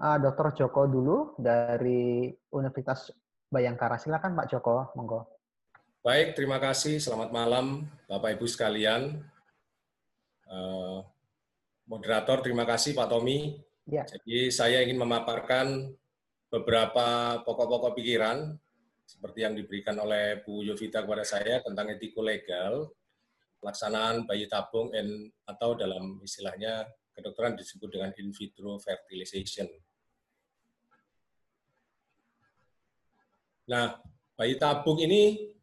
uh, Dr. Joko dulu dari Universitas Bayangkara. Silakan Pak Joko, monggo. Baik, terima kasih. Selamat malam Bapak Ibu sekalian. Uh, moderator, terima kasih Pak Tommy. Ya. Jadi saya ingin memaparkan beberapa pokok-pokok pikiran seperti yang diberikan oleh Bu Yovita kepada saya tentang etiko legal, pelaksanaan bayi tabung atau dalam istilahnya kedokteran disebut dengan in vitro fertilization. Nah, bayi tabung ini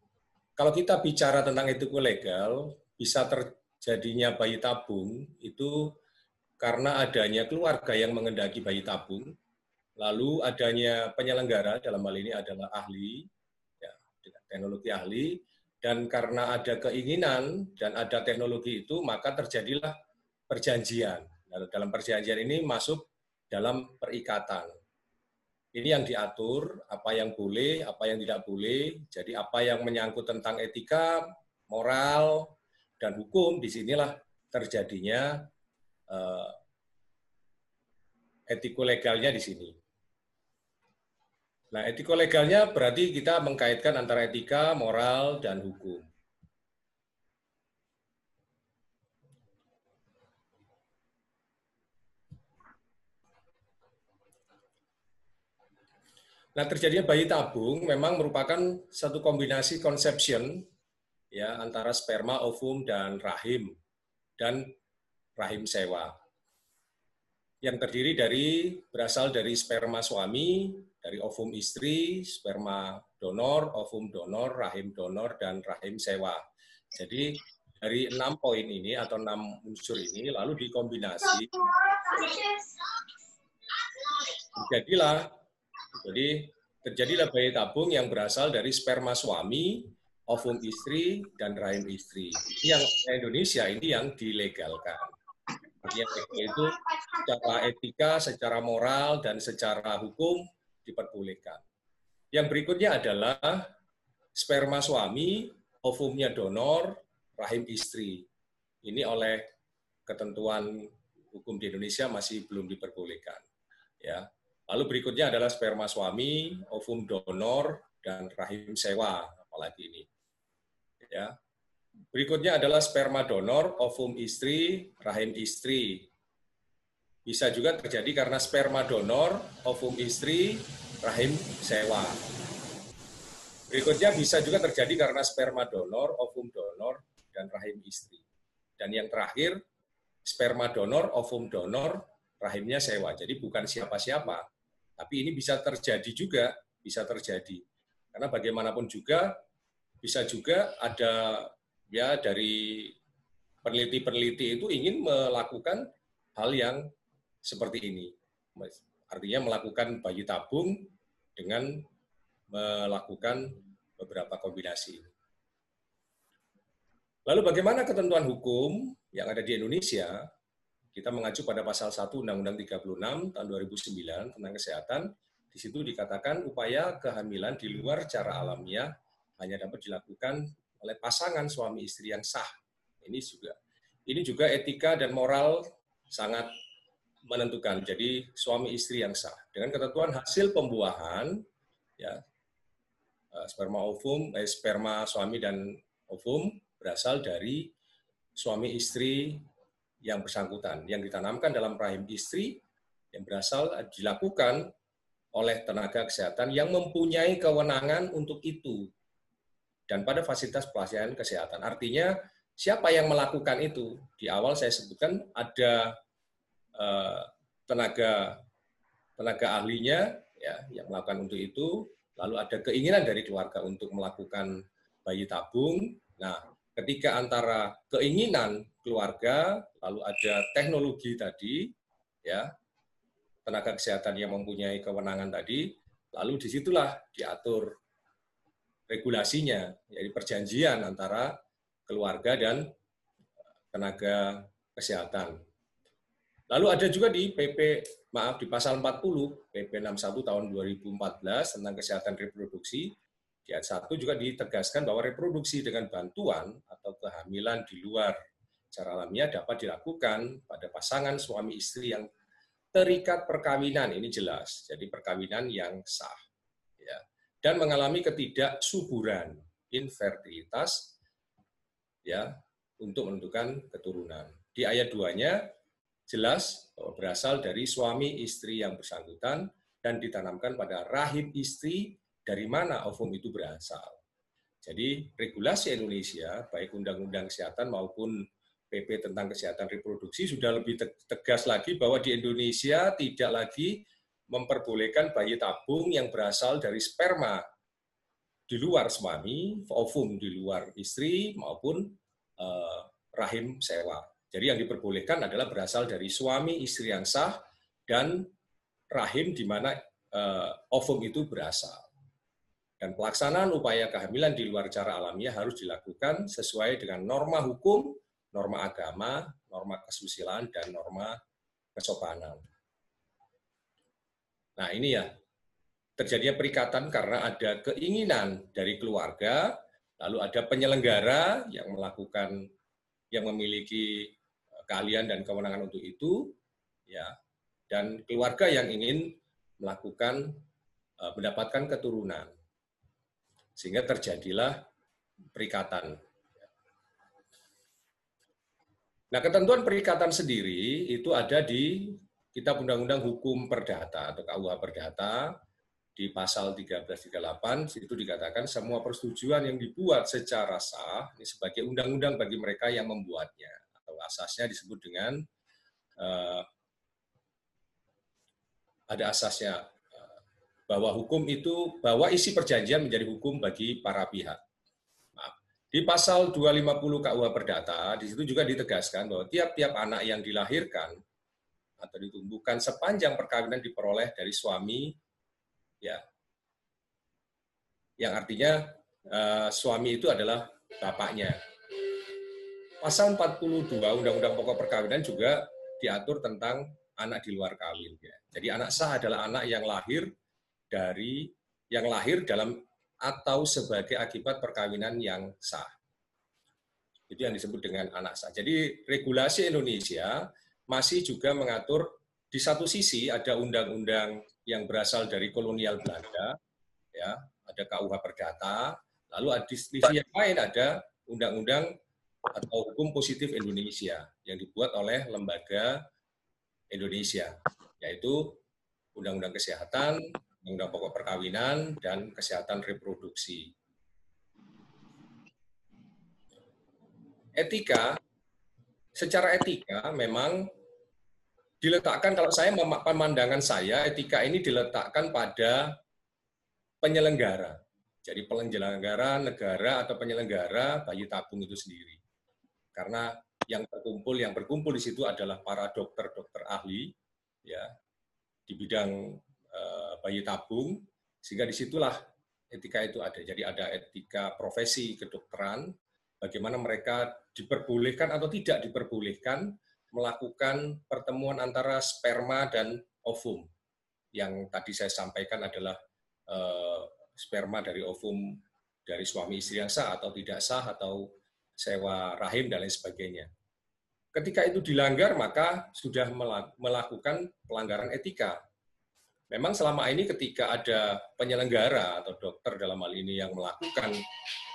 kalau kita bicara tentang etiko legal, bisa terjadinya bayi tabung itu karena adanya keluarga yang mengendaki bayi tabung, lalu adanya penyelenggara dalam hal ini adalah ahli teknologi ahli, dan karena ada keinginan dan ada teknologi itu, maka terjadilah perjanjian. Nah, dalam perjanjian ini masuk dalam perikatan. Ini yang diatur, apa yang boleh, apa yang tidak boleh. Jadi apa yang menyangkut tentang etika, moral, dan hukum, di sinilah terjadinya uh, etiko legalnya di sini. Nah, etiko legalnya berarti kita mengkaitkan antara etika, moral, dan hukum. Nah, terjadinya bayi tabung memang merupakan satu kombinasi conception ya antara sperma, ovum dan rahim dan rahim sewa. Yang terdiri dari berasal dari sperma suami, dari ovum istri, sperma donor, ovum donor, rahim donor, dan rahim sewa. Jadi dari enam poin ini atau enam unsur ini lalu dikombinasi terjadilah jadi terjadilah bayi tabung yang berasal dari sperma suami, ovum istri, dan rahim istri. Yang Indonesia ini yang dilegalkan. Artinya itu secara etika, secara moral, dan secara hukum diperbolehkan. Yang berikutnya adalah sperma suami, ovumnya donor, rahim istri. Ini oleh ketentuan hukum di Indonesia masih belum diperbolehkan. Ya. Lalu berikutnya adalah sperma suami, ovum donor, dan rahim sewa, apalagi ini. Ya. Berikutnya adalah sperma donor, ovum istri, rahim istri. Bisa juga terjadi karena sperma donor, ovum istri, rahim sewa. Berikutnya bisa juga terjadi karena sperma donor, ovum donor, dan rahim istri. Dan yang terakhir, sperma donor, ovum donor, rahimnya sewa. Jadi bukan siapa-siapa, tapi ini bisa terjadi juga, bisa terjadi. Karena bagaimanapun juga, bisa juga ada ya dari peneliti-peneliti itu ingin melakukan hal yang seperti ini. Artinya melakukan bayi tabung dengan melakukan beberapa kombinasi. Lalu bagaimana ketentuan hukum yang ada di Indonesia? Kita mengacu pada pasal 1 Undang-Undang 36 tahun 2009 tentang kesehatan. Di situ dikatakan upaya kehamilan di luar cara alamiah hanya dapat dilakukan oleh pasangan suami istri yang sah. Ini juga ini juga etika dan moral sangat menentukan. Jadi suami istri yang sah dengan ketentuan hasil pembuahan ya eh, sperma ovum eh, sperma suami dan ovum berasal dari suami istri yang bersangkutan yang ditanamkan dalam rahim istri yang berasal dilakukan oleh tenaga kesehatan yang mempunyai kewenangan untuk itu dan pada fasilitas pelayanan kesehatan. Artinya siapa yang melakukan itu? Di awal saya sebutkan ada Eh, tenaga tenaga ahlinya ya yang melakukan untuk itu lalu ada keinginan dari keluarga untuk melakukan bayi tabung nah ketika antara keinginan keluarga lalu ada teknologi tadi ya tenaga kesehatan yang mempunyai kewenangan tadi lalu di situlah diatur regulasinya yaitu perjanjian antara keluarga dan tenaga kesehatan. Lalu ada juga di PP maaf di pasal 40 PP 61 tahun 2014 tentang kesehatan reproduksi di ayat 1 juga ditegaskan bahwa reproduksi dengan bantuan atau kehamilan di luar cara alamiah dapat dilakukan pada pasangan suami istri yang terikat perkawinan ini jelas. Jadi perkawinan yang sah. Ya. Dan mengalami ketidaksuburan, infertilitas ya untuk menentukan keturunan. Di ayat 2-nya jelas bahwa berasal dari suami istri yang bersangkutan dan ditanamkan pada rahim istri dari mana ovum itu berasal. Jadi regulasi Indonesia, baik undang-undang kesehatan maupun PP tentang kesehatan reproduksi sudah lebih tegas lagi bahwa di Indonesia tidak lagi memperbolehkan bayi tabung yang berasal dari sperma di luar suami, ovum di luar istri maupun uh, rahim sewa. Jadi yang diperbolehkan adalah berasal dari suami istri yang sah dan rahim di mana uh, ovum itu berasal. Dan pelaksanaan upaya kehamilan di luar cara alamiah harus dilakukan sesuai dengan norma hukum norma agama, norma kesusilaan, dan norma kesopanan. Nah ini ya, terjadinya perikatan karena ada keinginan dari keluarga, lalu ada penyelenggara yang melakukan, yang memiliki eh, keahlian dan kewenangan untuk itu, ya, dan keluarga yang ingin melakukan eh, mendapatkan keturunan, sehingga terjadilah perikatan. Nah, ketentuan perikatan sendiri itu ada di Kitab Undang-Undang Hukum Perdata atau KUH Perdata. Di pasal 1338 itu dikatakan semua persetujuan yang dibuat secara sah ini sebagai undang-undang bagi mereka yang membuatnya. Atau asasnya disebut dengan uh, ada asasnya bahwa hukum itu bahwa isi perjanjian menjadi hukum bagi para pihak. Di pasal 250 KUH Perdata, di situ juga ditegaskan bahwa tiap-tiap anak yang dilahirkan atau ditumbuhkan sepanjang perkawinan diperoleh dari suami, ya, yang artinya uh, suami itu adalah bapaknya. Pasal 42 Undang-Undang Pokok Perkawinan juga diatur tentang anak di luar kawin. Ya. Jadi anak sah adalah anak yang lahir dari yang lahir dalam atau sebagai akibat perkawinan yang sah. Itu yang disebut dengan anak sah. Jadi regulasi Indonesia masih juga mengatur di satu sisi ada undang-undang yang berasal dari kolonial Belanda, ya, ada KUH Perdata, lalu di sisi yang lain ada undang-undang atau hukum positif Indonesia yang dibuat oleh lembaga Indonesia, yaitu Undang-Undang Kesehatan, Undang Pokok Perkawinan, dan Kesehatan Reproduksi. Etika, secara etika memang diletakkan, kalau saya pemandangan saya, etika ini diletakkan pada penyelenggara. Jadi penyelenggara negara atau penyelenggara bayi tabung itu sendiri. Karena yang terkumpul, yang berkumpul di situ adalah para dokter-dokter ahli, ya di bidang bayi tabung, sehingga di situlah etika itu ada. Jadi ada etika profesi kedokteran, bagaimana mereka diperbolehkan atau tidak diperbolehkan melakukan pertemuan antara sperma dan ovum. Yang tadi saya sampaikan adalah eh, sperma dari ovum dari suami istri yang sah atau tidak sah atau sewa rahim dan lain sebagainya. Ketika itu dilanggar, maka sudah melakukan pelanggaran etika memang selama ini ketika ada penyelenggara atau dokter dalam hal ini yang melakukan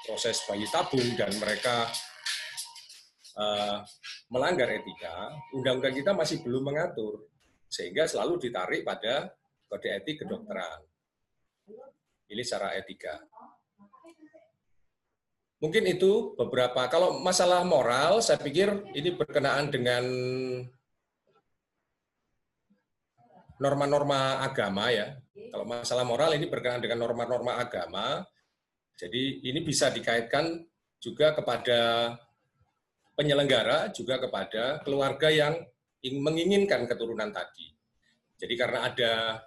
proses bayi tabung dan mereka uh, melanggar etika, undang-undang kita masih belum mengatur, sehingga selalu ditarik pada kode etik kedokteran. Ini secara etika. Mungkin itu beberapa. Kalau masalah moral, saya pikir ini berkenaan dengan norma-norma agama ya. Kalau masalah moral ini berkenaan dengan norma-norma agama. Jadi ini bisa dikaitkan juga kepada penyelenggara, juga kepada keluarga yang menginginkan keturunan tadi. Jadi karena ada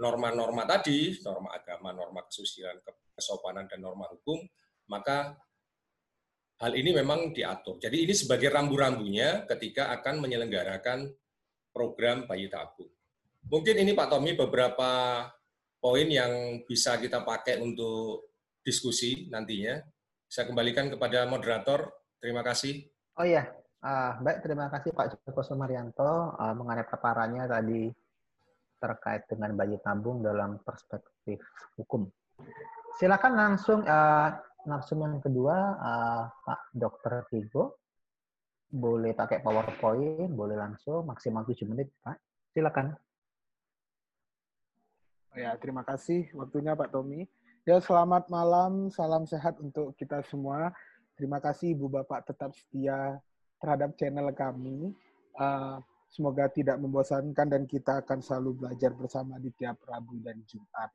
norma-norma tadi, norma agama, norma kesusilaan, kesopanan, dan norma hukum, maka hal ini memang diatur. Jadi ini sebagai rambu-rambunya ketika akan menyelenggarakan program bayi tabung. Mungkin ini Pak Tommy beberapa poin yang bisa kita pakai untuk diskusi nantinya. Saya kembalikan kepada moderator. Terima kasih. Oh iya, Uh, baik, terima kasih Pak Joko Sumaryanto uh, mengenai paparannya tadi terkait dengan bayi tabung dalam perspektif hukum. Silakan langsung uh, yang kedua uh, Pak Dr. Vigo. Boleh pakai PowerPoint, boleh langsung maksimal 7 menit, Pak. Silakan. Ya, terima kasih waktunya Pak Tommy. Ya, selamat malam, salam sehat untuk kita semua. Terima kasih Ibu Bapak tetap setia terhadap channel kami. Uh, semoga tidak membosankan dan kita akan selalu belajar bersama di tiap Rabu dan Jumat.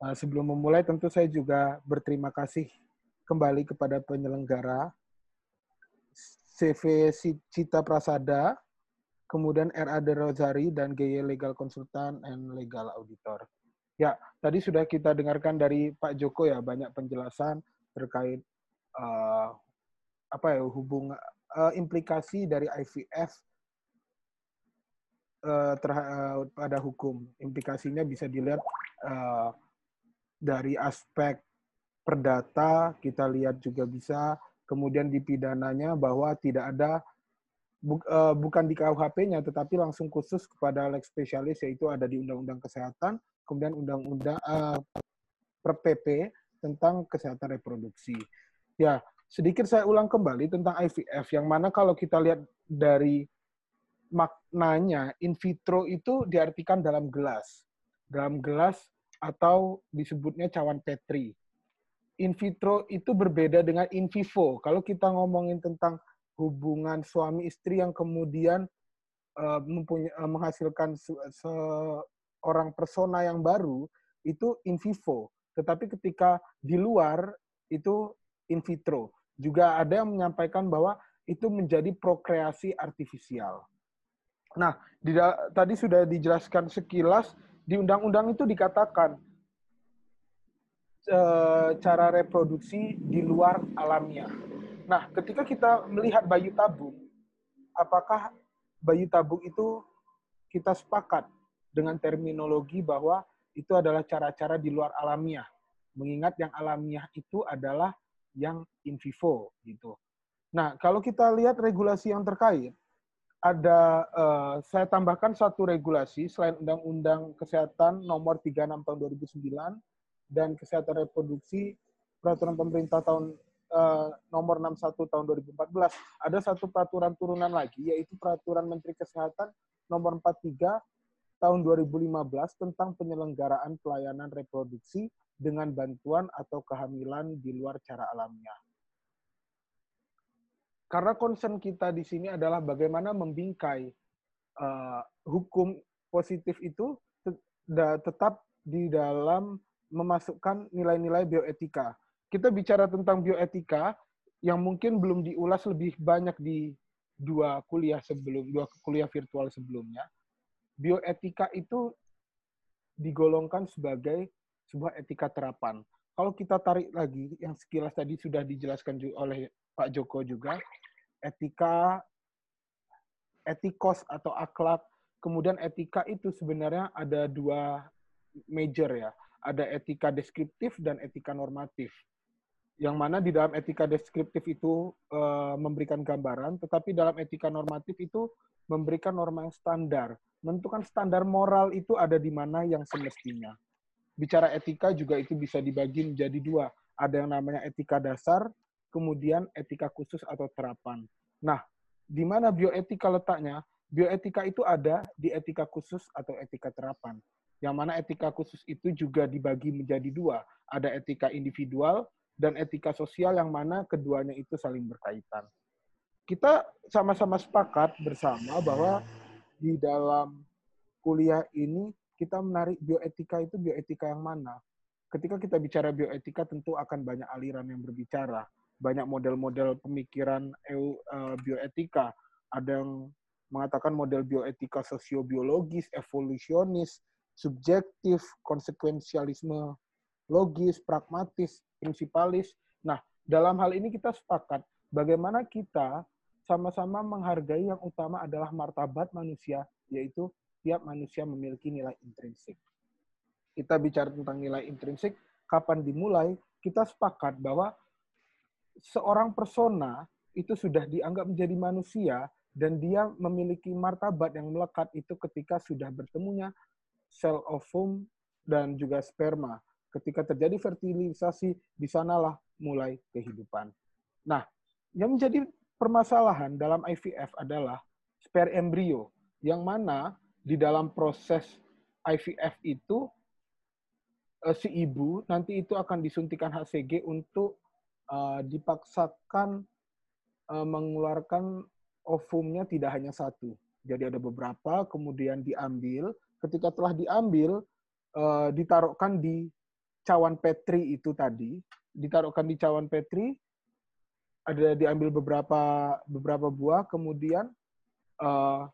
Uh, sebelum memulai, tentu saya juga berterima kasih kembali kepada penyelenggara CV Cita Prasada, kemudian RAD Rosari, dan GY Legal Consultant and Legal Auditor. Ya, tadi sudah kita dengarkan dari Pak Joko ya banyak penjelasan terkait uh, apa ya hubungan uh, implikasi dari IVF uh, terhadap pada hukum. Implikasinya bisa dilihat uh, dari aspek perdata, kita lihat juga bisa, kemudian di pidananya bahwa tidak ada bu, uh, bukan di KUHP-nya tetapi langsung khusus kepada lex spesialis yaitu ada di Undang-Undang Kesehatan, kemudian Undang-Undang uh, per PP tentang kesehatan reproduksi. Ya, sedikit saya ulang kembali tentang IVF, yang mana kalau kita lihat dari maknanya, in vitro itu diartikan dalam gelas. Dalam gelas atau disebutnya cawan Petri. In vitro itu berbeda dengan in vivo. Kalau kita ngomongin tentang hubungan suami istri yang kemudian uh, mempunyai, uh, menghasilkan seorang persona yang baru, itu in vivo. Tetapi ketika di luar, itu in vitro juga ada yang menyampaikan bahwa itu menjadi prokreasi artifisial. Nah, di, tadi sudah dijelaskan sekilas di undang-undang itu dikatakan e, cara reproduksi di luar alamiah. Nah, ketika kita melihat bayi tabung, apakah bayi tabung itu kita sepakat dengan terminologi bahwa itu adalah cara-cara di luar alamiah. Mengingat yang alamiah itu adalah yang in vivo gitu. Nah, kalau kita lihat regulasi yang terkait, ada uh, saya tambahkan satu regulasi selain Undang-Undang Kesehatan Nomor 36 Tahun 2009 dan Kesehatan Reproduksi Peraturan Pemerintah Tahun uh, Nomor 61 Tahun 2014. Ada satu peraturan turunan lagi yaitu Peraturan Menteri Kesehatan Nomor 43 Tahun 2015 tentang penyelenggaraan pelayanan reproduksi dengan bantuan atau kehamilan di luar cara alamiah. Karena concern kita di sini adalah bagaimana membingkai uh, hukum positif itu tetap di dalam memasukkan nilai-nilai bioetika. Kita bicara tentang bioetika yang mungkin belum diulas lebih banyak di dua kuliah sebelum dua kuliah virtual sebelumnya. Bioetika itu digolongkan sebagai sebuah etika terapan. Kalau kita tarik lagi, yang sekilas tadi sudah dijelaskan oleh Pak Joko juga, etika, etikos atau akhlak, kemudian etika itu sebenarnya ada dua major ya. Ada etika deskriptif dan etika normatif. Yang mana di dalam etika deskriptif itu e, memberikan gambaran, tetapi dalam etika normatif itu memberikan norma yang standar. Menentukan standar moral itu ada di mana yang semestinya bicara etika juga itu bisa dibagi menjadi dua. Ada yang namanya etika dasar, kemudian etika khusus atau terapan. Nah, di mana bioetika letaknya? Bioetika itu ada di etika khusus atau etika terapan. Yang mana etika khusus itu juga dibagi menjadi dua. Ada etika individual dan etika sosial yang mana keduanya itu saling berkaitan. Kita sama-sama sepakat bersama bahwa di dalam kuliah ini kita menarik bioetika itu bioetika yang mana? Ketika kita bicara bioetika tentu akan banyak aliran yang berbicara, banyak model-model pemikiran EU, uh, bioetika. Ada yang mengatakan model bioetika sosiobiologis, evolusionis, subjektif, konsekuensialisme logis, pragmatis, prinsipalis. Nah, dalam hal ini kita sepakat bagaimana kita sama-sama menghargai yang utama adalah martabat manusia, yaitu setiap manusia memiliki nilai intrinsik. Kita bicara tentang nilai intrinsik, kapan dimulai? Kita sepakat bahwa seorang persona itu sudah dianggap menjadi manusia dan dia memiliki martabat yang melekat itu ketika sudah bertemunya sel ovum dan juga sperma. Ketika terjadi fertilisasi, di sanalah mulai kehidupan. Nah, yang menjadi permasalahan dalam IVF adalah spare embrio, yang mana di dalam proses IVF itu uh, si ibu nanti itu akan disuntikan HCG untuk uh, dipaksakan uh, mengeluarkan ovumnya tidak hanya satu. Jadi ada beberapa, kemudian diambil. Ketika telah diambil, uh, ditaruhkan di cawan petri itu tadi, ditaruhkan di cawan petri, ada diambil beberapa beberapa buah, kemudian uh,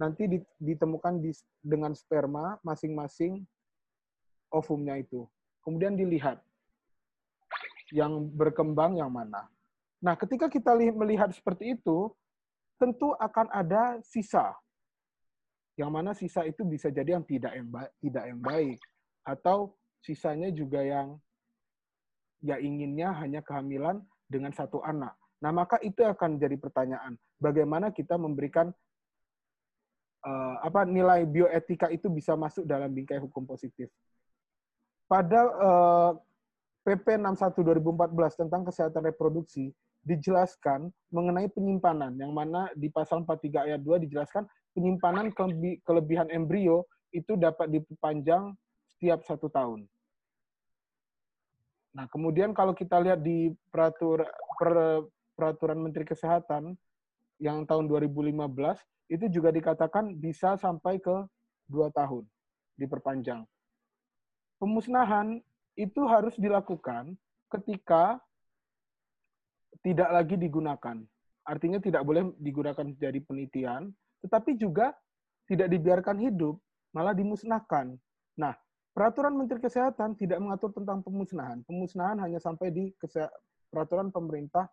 nanti ditemukan di, dengan sperma masing-masing ovumnya itu. Kemudian dilihat yang berkembang yang mana. Nah, ketika kita melihat seperti itu, tentu akan ada sisa. Yang mana sisa itu bisa jadi yang tidak yang baik, tidak yang baik atau sisanya juga yang ya inginnya hanya kehamilan dengan satu anak. Nah, maka itu akan jadi pertanyaan, bagaimana kita memberikan uh, apa nilai bioetika itu bisa masuk dalam bingkai hukum positif. Pada uh, PP 61 2014 tentang kesehatan reproduksi dijelaskan mengenai penyimpanan yang mana di pasal 43 ayat 2 dijelaskan penyimpanan kelebihan embrio itu dapat dipanjang setiap satu tahun. Nah, kemudian kalau kita lihat di peratur, per, peraturan Menteri Kesehatan yang tahun 2015 itu juga dikatakan bisa sampai ke dua tahun diperpanjang. Pemusnahan itu harus dilakukan ketika tidak lagi digunakan. Artinya tidak boleh digunakan jadi penelitian, tetapi juga tidak dibiarkan hidup, malah dimusnahkan. Nah, peraturan Menteri Kesehatan tidak mengatur tentang pemusnahan. Pemusnahan hanya sampai di peraturan pemerintah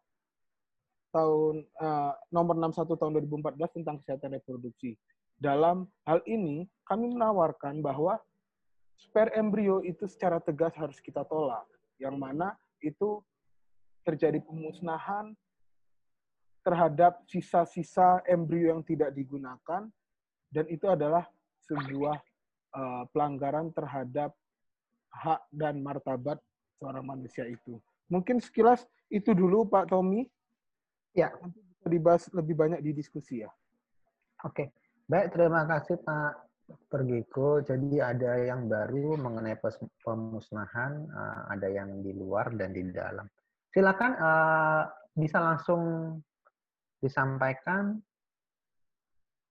tahun uh, nomor 61 tahun 2014 tentang kesehatan reproduksi. Dalam hal ini kami menawarkan bahwa spare embrio itu secara tegas harus kita tolak, yang mana itu terjadi pemusnahan terhadap sisa-sisa embrio yang tidak digunakan dan itu adalah sebuah uh, pelanggaran terhadap hak dan martabat seorang manusia itu. Mungkin sekilas itu dulu Pak Tommy. Ya. Nanti bisa dibahas lebih banyak di diskusi ya. Oke. Baik, terima kasih Pak Pergiko. Jadi ada yang baru mengenai pemusnahan, eh, ada yang di luar dan di dalam. Silakan uh, bisa langsung disampaikan.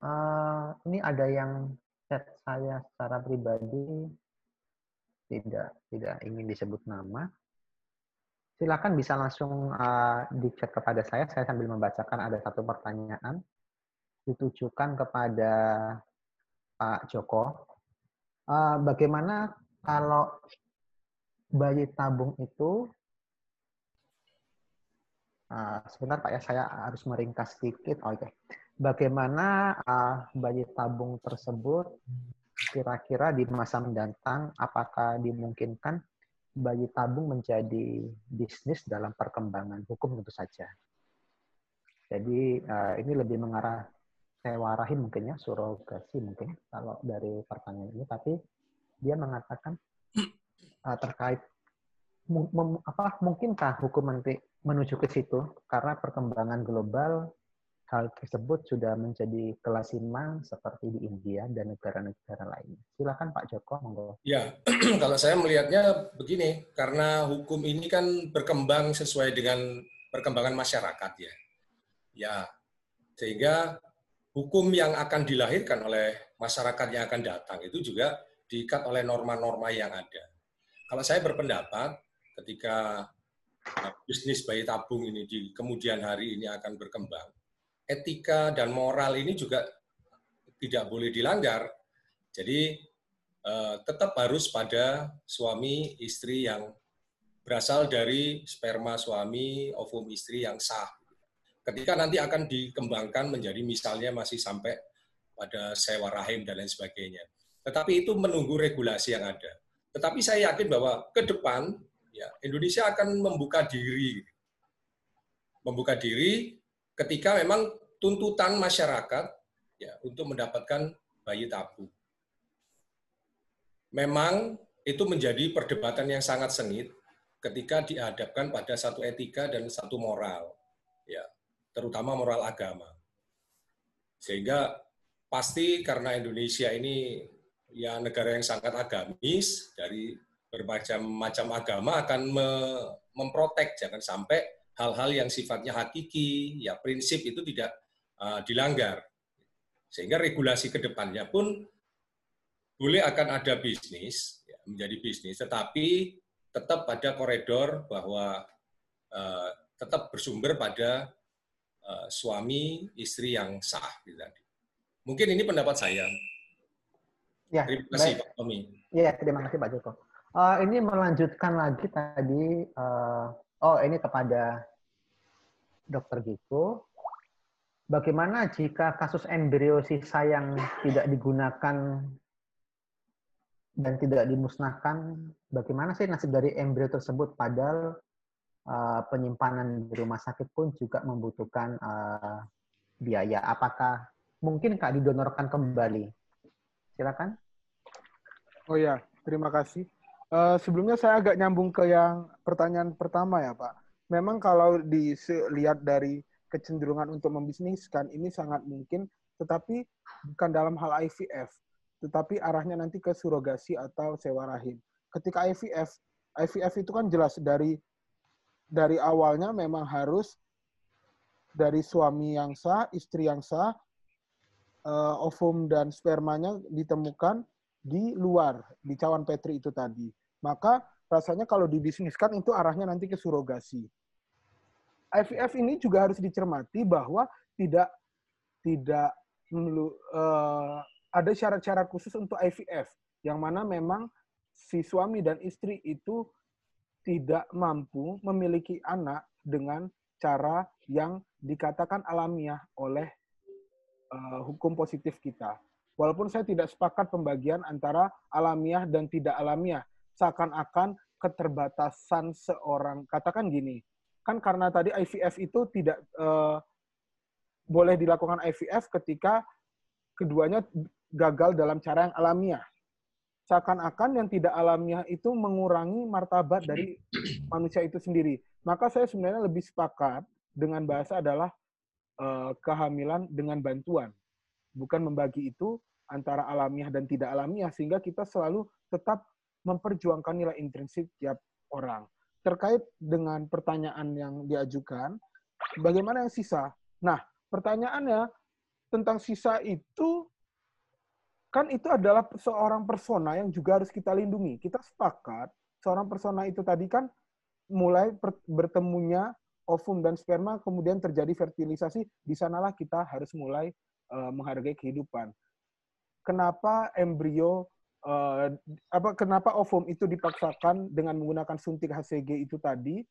Uh, ini ada yang chat saya secara pribadi tidak tidak ingin disebut nama silakan bisa langsung uh, di chat kepada saya. Saya sambil membacakan ada satu pertanyaan ditujukan kepada Pak Joko. Uh, bagaimana kalau bayi tabung itu uh, sebentar Pak ya saya harus meringkas sedikit. Oke. Okay. Bagaimana uh, bayi tabung tersebut kira-kira di masa mendatang apakah dimungkinkan bayi tabung menjadi bisnis dalam perkembangan hukum tentu saja. Jadi uh, ini lebih mengarah sewa rahim mungkin ya, surogasi mungkin kalau dari pertanyaan ini. Tapi dia mengatakan uh, terkait mem, apa mungkinkah hukum nanti menuju ke situ karena perkembangan global hal tersebut sudah menjadi kelas kelasiman seperti di India dan negara-negara lainnya. Silakan Pak Joko, monggo. Ya, kalau saya melihatnya begini, karena hukum ini kan berkembang sesuai dengan perkembangan masyarakat ya. Ya, sehingga hukum yang akan dilahirkan oleh masyarakat yang akan datang itu juga diikat oleh norma-norma yang ada. Kalau saya berpendapat ketika bisnis bayi tabung ini di kemudian hari ini akan berkembang, etika dan moral ini juga tidak boleh dilanggar. Jadi eh, tetap harus pada suami istri yang berasal dari sperma suami, ovum istri yang sah. Ketika nanti akan dikembangkan menjadi misalnya masih sampai pada sewa rahim dan lain sebagainya. Tetapi itu menunggu regulasi yang ada. Tetapi saya yakin bahwa ke depan ya Indonesia akan membuka diri membuka diri ketika memang tuntutan masyarakat ya untuk mendapatkan bayi tabung. Memang itu menjadi perdebatan yang sangat sengit ketika dihadapkan pada satu etika dan satu moral, ya, terutama moral agama. Sehingga pasti karena Indonesia ini ya negara yang sangat agamis dari bermacam macam agama akan me memprotek jangan sampai hal-hal yang sifatnya hakiki ya prinsip itu tidak uh, dilanggar. Sehingga regulasi ke depannya pun boleh akan ada bisnis ya, menjadi bisnis tetapi tetap pada koridor bahwa uh, tetap bersumber pada uh, suami istri yang sah gitu mungkin ini pendapat saya. Ya terima kasih baik. Pak Tommy. Ya terima kasih Pak Joko. Uh, ini melanjutkan lagi tadi uh, oh ini kepada Dokter Giko Bagaimana jika kasus embrio sisa yang tidak digunakan dan tidak dimusnahkan? Bagaimana sih nasib dari embrio tersebut? Padahal uh, penyimpanan di rumah sakit pun juga membutuhkan uh, biaya. Apakah mungkin kak didonorkan kembali? Silakan. Oh ya, terima kasih. Uh, sebelumnya saya agak nyambung ke yang pertanyaan pertama ya Pak. Memang kalau dilihat dari kecenderungan untuk membisniskan ini sangat mungkin, tetapi bukan dalam hal IVF, tetapi arahnya nanti ke surogasi atau sewa rahim. Ketika IVF, IVF itu kan jelas dari dari awalnya memang harus dari suami yang sah, istri yang sah, uh, ovum dan spermanya ditemukan di luar, di cawan petri itu tadi. Maka rasanya kalau dibisniskan itu arahnya nanti ke surogasi. IVF ini juga harus dicermati bahwa tidak tidak uh, ada syarat-syarat khusus untuk IVF yang mana memang si suami dan istri itu tidak mampu memiliki anak dengan cara yang dikatakan alamiah oleh uh, hukum positif kita. Walaupun saya tidak sepakat pembagian antara alamiah dan tidak alamiah, seakan-akan keterbatasan seorang, katakan gini, kan karena tadi IVF itu tidak uh, boleh dilakukan IVF ketika keduanya gagal dalam cara yang alamiah. Seakan-akan yang tidak alamiah itu mengurangi martabat dari manusia itu sendiri. Maka saya sebenarnya lebih sepakat dengan bahasa adalah uh, kehamilan dengan bantuan. Bukan membagi itu antara alamiah dan tidak alamiah, sehingga kita selalu tetap memperjuangkan nilai intrinsik tiap orang terkait dengan pertanyaan yang diajukan, bagaimana yang sisa? Nah, pertanyaannya tentang sisa itu kan itu adalah seorang persona yang juga harus kita lindungi. Kita sepakat seorang persona itu tadi kan mulai bertemunya ovum dan sperma kemudian terjadi fertilisasi, di sanalah kita harus mulai uh, menghargai kehidupan. Kenapa embrio uh, apa kenapa ovum itu dipaksakan dengan menggunakan suntik HCG itu tadi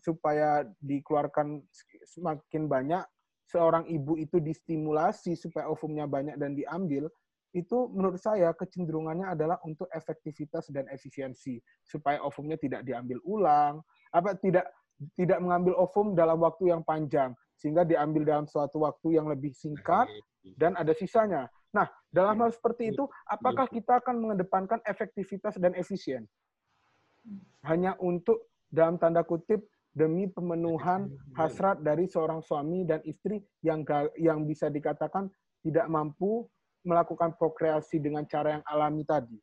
supaya dikeluarkan semakin banyak seorang ibu itu distimulasi supaya ovumnya banyak dan diambil itu menurut saya kecenderungannya adalah untuk efektivitas dan efisiensi supaya ovumnya tidak diambil ulang apa tidak tidak mengambil ovum dalam waktu yang panjang sehingga diambil dalam suatu waktu yang lebih singkat dan ada sisanya. Nah, dalam hal seperti itu, apakah kita akan mengedepankan efektivitas dan efisien? Hanya untuk dalam tanda kutip demi pemenuhan hasrat dari seorang suami dan istri yang yang bisa dikatakan tidak mampu melakukan prokreasi dengan cara yang alami tadi.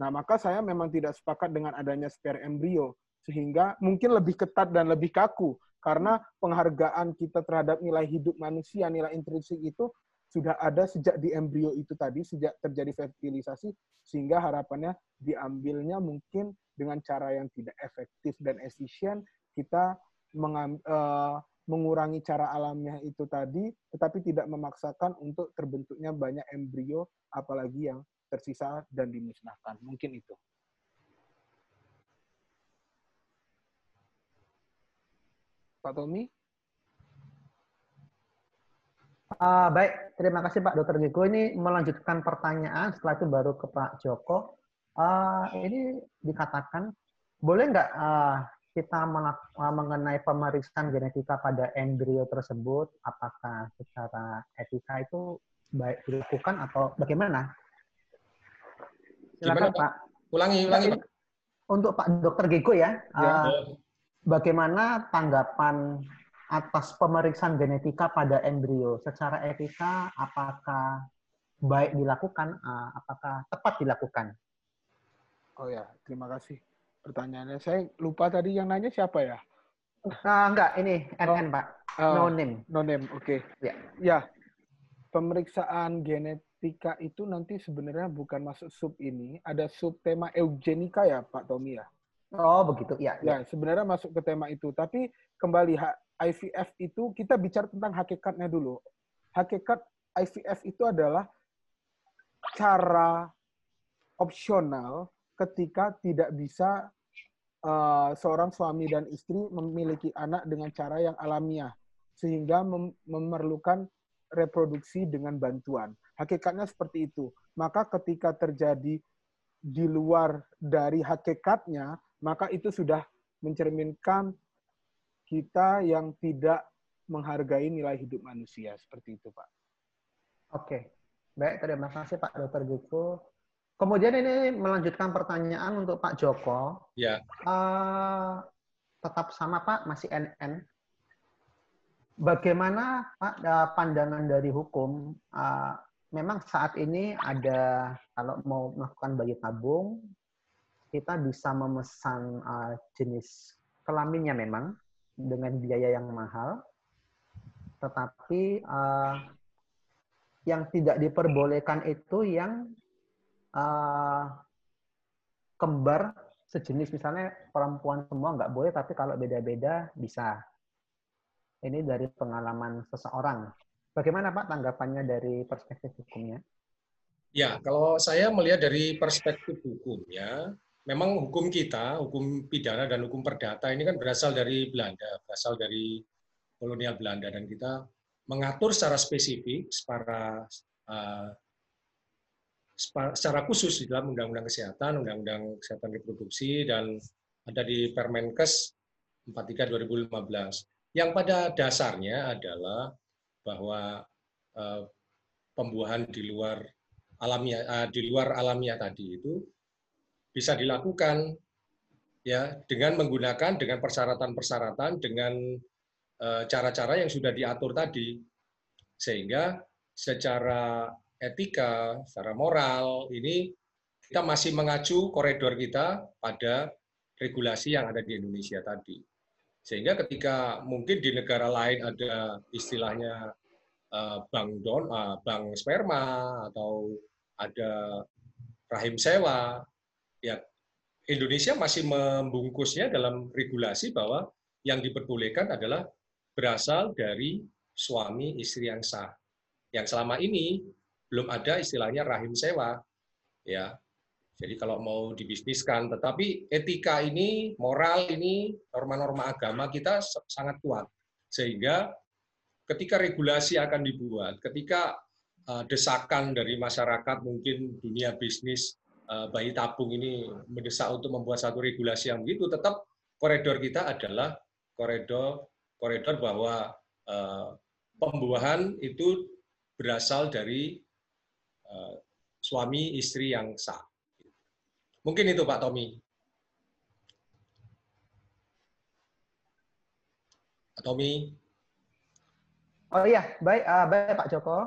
Nah, maka saya memang tidak sepakat dengan adanya spare embrio sehingga mungkin lebih ketat dan lebih kaku karena penghargaan kita terhadap nilai hidup manusia, nilai intrinsik itu sudah ada sejak di embrio itu tadi, sejak terjadi fertilisasi, sehingga harapannya diambilnya mungkin dengan cara yang tidak efektif dan efisien, kita uh, mengurangi cara alamiah itu tadi, tetapi tidak memaksakan untuk terbentuknya banyak embrio, apalagi yang tersisa dan dimusnahkan. Mungkin itu. Pak Tommy? Uh, baik, terima kasih Pak Dr. Giko. Ini melanjutkan pertanyaan, setelah itu baru ke Pak Joko. Uh, ini dikatakan, boleh nggak uh, kita mengenai pemeriksaan genetika pada embrio tersebut, apakah secara etika itu baik dilakukan atau bagaimana? Silakan Gimana, Pak. Ulangi, ulangi Pak. Untuk Pak Dokter Gego ya, ya. Uh, bagaimana tanggapan atas pemeriksaan genetika pada embrio secara etika? Apakah baik dilakukan? Uh, apakah tepat dilakukan? Oh ya, terima kasih pertanyaannya. Saya lupa tadi yang nanya siapa ya? Uh, enggak, ini NN, oh, Pak. Uh, no name. No name, oke. Okay. Ya. ya. Pemeriksaan genetika itu nanti sebenarnya bukan masuk sub ini. Ada sub tema eugenika ya, Pak Tommy ya? Oh, begitu. Ya, ya. ya sebenarnya masuk ke tema itu. Tapi kembali, IVF itu kita bicara tentang hakikatnya dulu. Hakikat IVF itu adalah cara opsional ketika tidak bisa uh, seorang suami dan istri memiliki anak dengan cara yang alamiah sehingga mem memerlukan reproduksi dengan bantuan. Hakikatnya seperti itu. Maka ketika terjadi di luar dari hakikatnya, maka itu sudah mencerminkan kita yang tidak menghargai nilai hidup manusia. Seperti itu, Pak. Oke. Baik, terima kasih Pak Dr. Joko. Kemudian ini melanjutkan pertanyaan untuk Pak Joko. Ya. Uh, tetap sama Pak, masih NN. Bagaimana Pak pandangan dari hukum? Uh, memang saat ini ada kalau mau melakukan bayi tabung, kita bisa memesan uh, jenis kelaminnya memang dengan biaya yang mahal, tetapi uh, yang tidak diperbolehkan itu yang uh, kembar sejenis. Misalnya perempuan semua nggak boleh tapi kalau beda-beda bisa. Ini dari pengalaman seseorang. Bagaimana pak tanggapannya dari perspektif hukumnya? Ya kalau saya melihat dari perspektif hukum ya memang hukum kita hukum pidana dan hukum perdata ini kan berasal dari Belanda berasal dari kolonial Belanda dan kita mengatur secara spesifik para uh, secara khusus di dalam Undang-Undang Kesehatan, Undang-Undang Kesehatan Reproduksi, dan ada di Permenkes 43 2015. Yang pada dasarnya adalah bahwa uh, pembuahan di luar alamiah uh, di luar alamiah tadi itu bisa dilakukan ya dengan menggunakan dengan persyaratan-persyaratan dengan eh, cara-cara yang sudah diatur tadi sehingga secara etika, secara moral, ini kita masih mengacu koridor kita pada regulasi yang ada di Indonesia tadi. Sehingga ketika mungkin di negara lain ada istilahnya uh, bank don, uh, bank sperma atau ada rahim sewa, ya Indonesia masih membungkusnya dalam regulasi bahwa yang diperbolehkan adalah berasal dari suami istri yang sah. Yang selama ini belum ada istilahnya rahim sewa. Ya. Jadi kalau mau dibisniskan, tetapi etika ini, moral ini, norma-norma agama kita sangat kuat. Sehingga ketika regulasi akan dibuat, ketika uh, desakan dari masyarakat, mungkin dunia bisnis bayi tabung ini mendesak untuk membuat satu regulasi yang begitu, tetap koridor kita adalah koridor koridor bahwa uh, pembuahan itu berasal dari Eh, suami istri yang sah. Mungkin itu Pak Tommy. Pak Tommy. Oh iya, baik, uh, baik Pak Joko.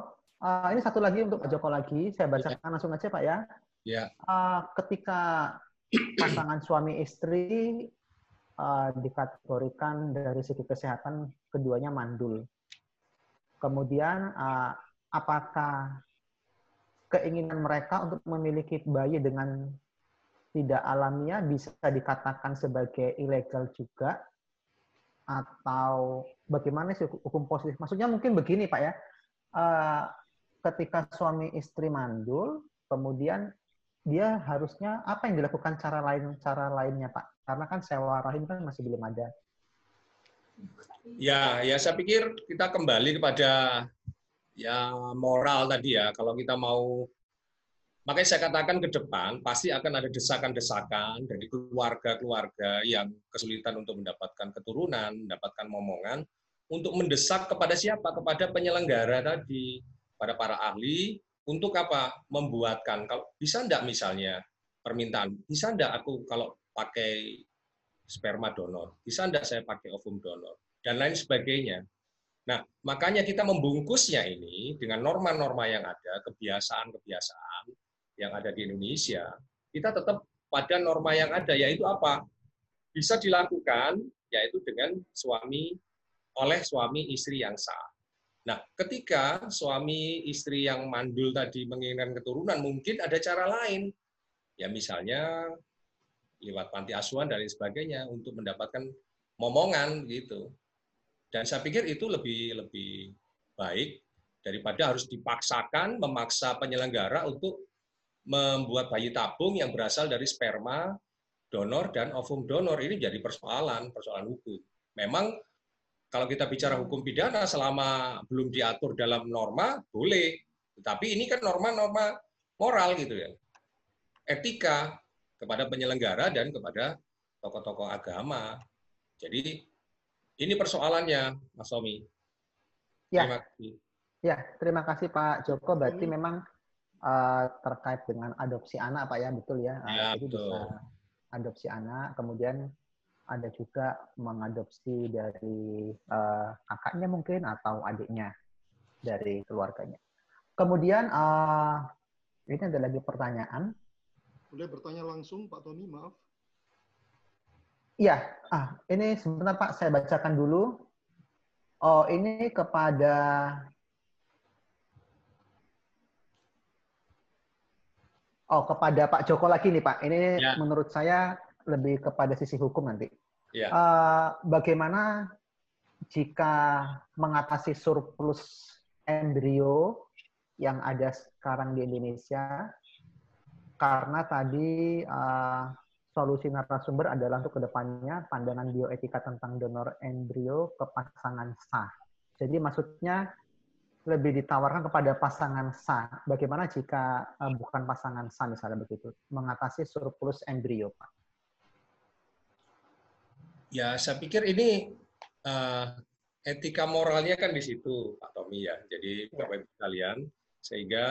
Uh, ini satu lagi untuk Pak Joko lagi, saya bacakan ya. langsung aja Pak ya. Ya. Uh, ketika pasangan suami istri uh, dikategorikan dari segi kesehatan keduanya mandul. Kemudian uh, apakah keinginan mereka untuk memiliki bayi dengan tidak alamiah bisa dikatakan sebagai ilegal juga atau bagaimana sih hukum positif? Maksudnya mungkin begini Pak ya, uh, ketika suami istri mandul, kemudian dia harusnya apa yang dilakukan cara lain cara lainnya Pak? Karena kan sewa rahim kan masih belum ada. Ya, ya saya pikir kita kembali kepada ya moral tadi ya. Kalau kita mau makanya saya katakan ke depan pasti akan ada desakan-desakan dari keluarga-keluarga yang kesulitan untuk mendapatkan keturunan, mendapatkan momongan, untuk mendesak kepada siapa? Kepada penyelenggara tadi, pada para ahli, untuk apa? Membuatkan. Kalau bisa enggak misalnya permintaan, bisa enggak aku kalau pakai sperma donor, bisa enggak saya pakai ovum donor, dan lain sebagainya. Nah, makanya kita membungkusnya ini dengan norma-norma yang ada, kebiasaan-kebiasaan yang ada di Indonesia, kita tetap pada norma yang ada, yaitu apa? Bisa dilakukan, yaitu dengan suami oleh suami istri yang sah. Nah, ketika suami istri yang mandul tadi menginginkan keturunan, mungkin ada cara lain. Ya misalnya lewat panti asuhan dan lain sebagainya untuk mendapatkan momongan gitu. Dan saya pikir itu lebih lebih baik daripada harus dipaksakan memaksa penyelenggara untuk membuat bayi tabung yang berasal dari sperma donor dan ovum donor ini jadi persoalan persoalan hukum. Memang kalau kita bicara hukum pidana selama belum diatur dalam norma boleh, tetapi ini kan norma-norma moral gitu ya. Etika kepada penyelenggara dan kepada tokoh-tokoh agama. Jadi ini persoalannya, Mas Somi. Ya. Terima kasih. Ya, terima kasih Pak Joko. Berarti hmm. memang uh, terkait dengan adopsi anak, Pak ya, betul ya? Uh, ya Jadi betul. bisa adopsi anak, kemudian ada juga mengadopsi dari uh, kakaknya mungkin atau adiknya dari keluarganya. Kemudian uh, ini ada lagi pertanyaan. Boleh bertanya langsung Pak Tony, maaf. Iya, ah ini sebentar Pak, saya bacakan dulu. Oh, ini kepada Oh, kepada Pak Joko lagi nih Pak. Ini ya. menurut saya lebih kepada sisi hukum nanti. Ya. Uh, bagaimana jika mengatasi surplus embrio yang ada sekarang di Indonesia? Karena tadi uh, solusi narasumber adalah untuk ke depannya pandangan bioetika tentang donor embrio ke pasangan sah. Jadi maksudnya lebih ditawarkan kepada pasangan sah. Bagaimana jika uh, bukan pasangan sah misalnya begitu, mengatasi surplus embrio, Pak? Ya, saya pikir ini uh, etika moralnya kan di situ, Pak Tommy ya. Jadi ya. Bapak Ibu sekalian, sehingga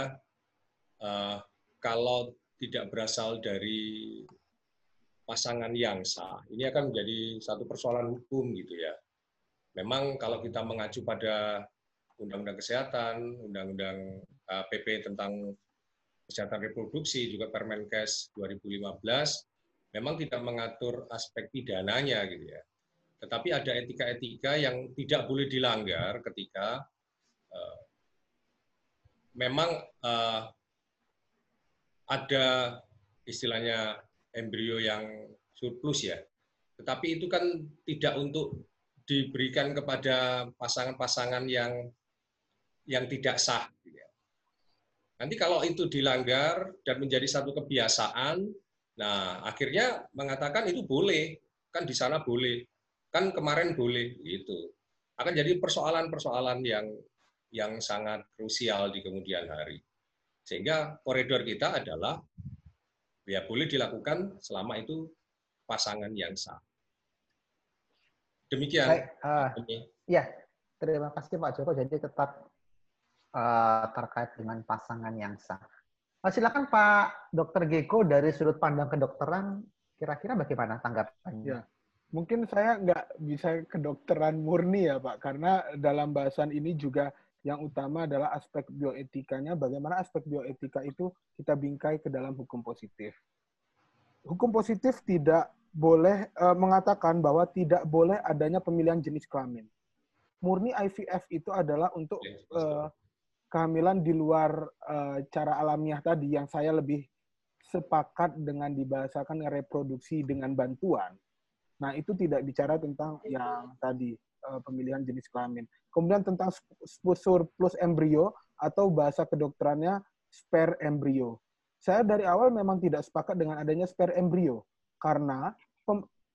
uh, kalau tidak berasal dari pasangan yang sah. Ini akan menjadi satu persoalan hukum gitu ya. Memang kalau kita mengacu pada Undang-Undang Kesehatan, Undang-Undang PP eh, tentang Kesehatan Reproduksi, juga Permenkes 2015, memang tidak mengatur aspek pidananya gitu ya. Tetapi ada etika-etika yang tidak boleh dilanggar ketika uh, memang uh, ada istilahnya embrio yang surplus ya. Tetapi itu kan tidak untuk diberikan kepada pasangan-pasangan yang yang tidak sah. Gitu ya. Nanti kalau itu dilanggar dan menjadi satu kebiasaan, nah akhirnya mengatakan itu boleh, kan di sana boleh, kan kemarin boleh, gitu. Akan jadi persoalan-persoalan yang yang sangat krusial di kemudian hari. Sehingga koridor kita adalah ya boleh dilakukan selama itu pasangan yang sah. Demikian. Baik, uh, ya, terima kasih Pak Joko. Jadi tetap uh, terkait dengan pasangan yang sah. Uh, silakan Pak Dr. Geko dari sudut pandang kedokteran, kira-kira bagaimana tanggapannya? Ya, mungkin saya nggak bisa kedokteran murni ya Pak, karena dalam bahasan ini juga yang utama adalah aspek bioetikanya, bagaimana aspek bioetika itu kita bingkai ke dalam hukum positif. Hukum positif tidak boleh e, mengatakan bahwa tidak boleh adanya pemilihan jenis kelamin. Murni IVF itu adalah untuk e, kehamilan di luar e, cara alamiah tadi yang saya lebih sepakat dengan dibahasakan reproduksi dengan bantuan. Nah, itu tidak bicara tentang yang tadi pemilihan jenis kelamin. Kemudian tentang surplus embrio atau bahasa kedokterannya spare embrio. Saya dari awal memang tidak sepakat dengan adanya spare embrio karena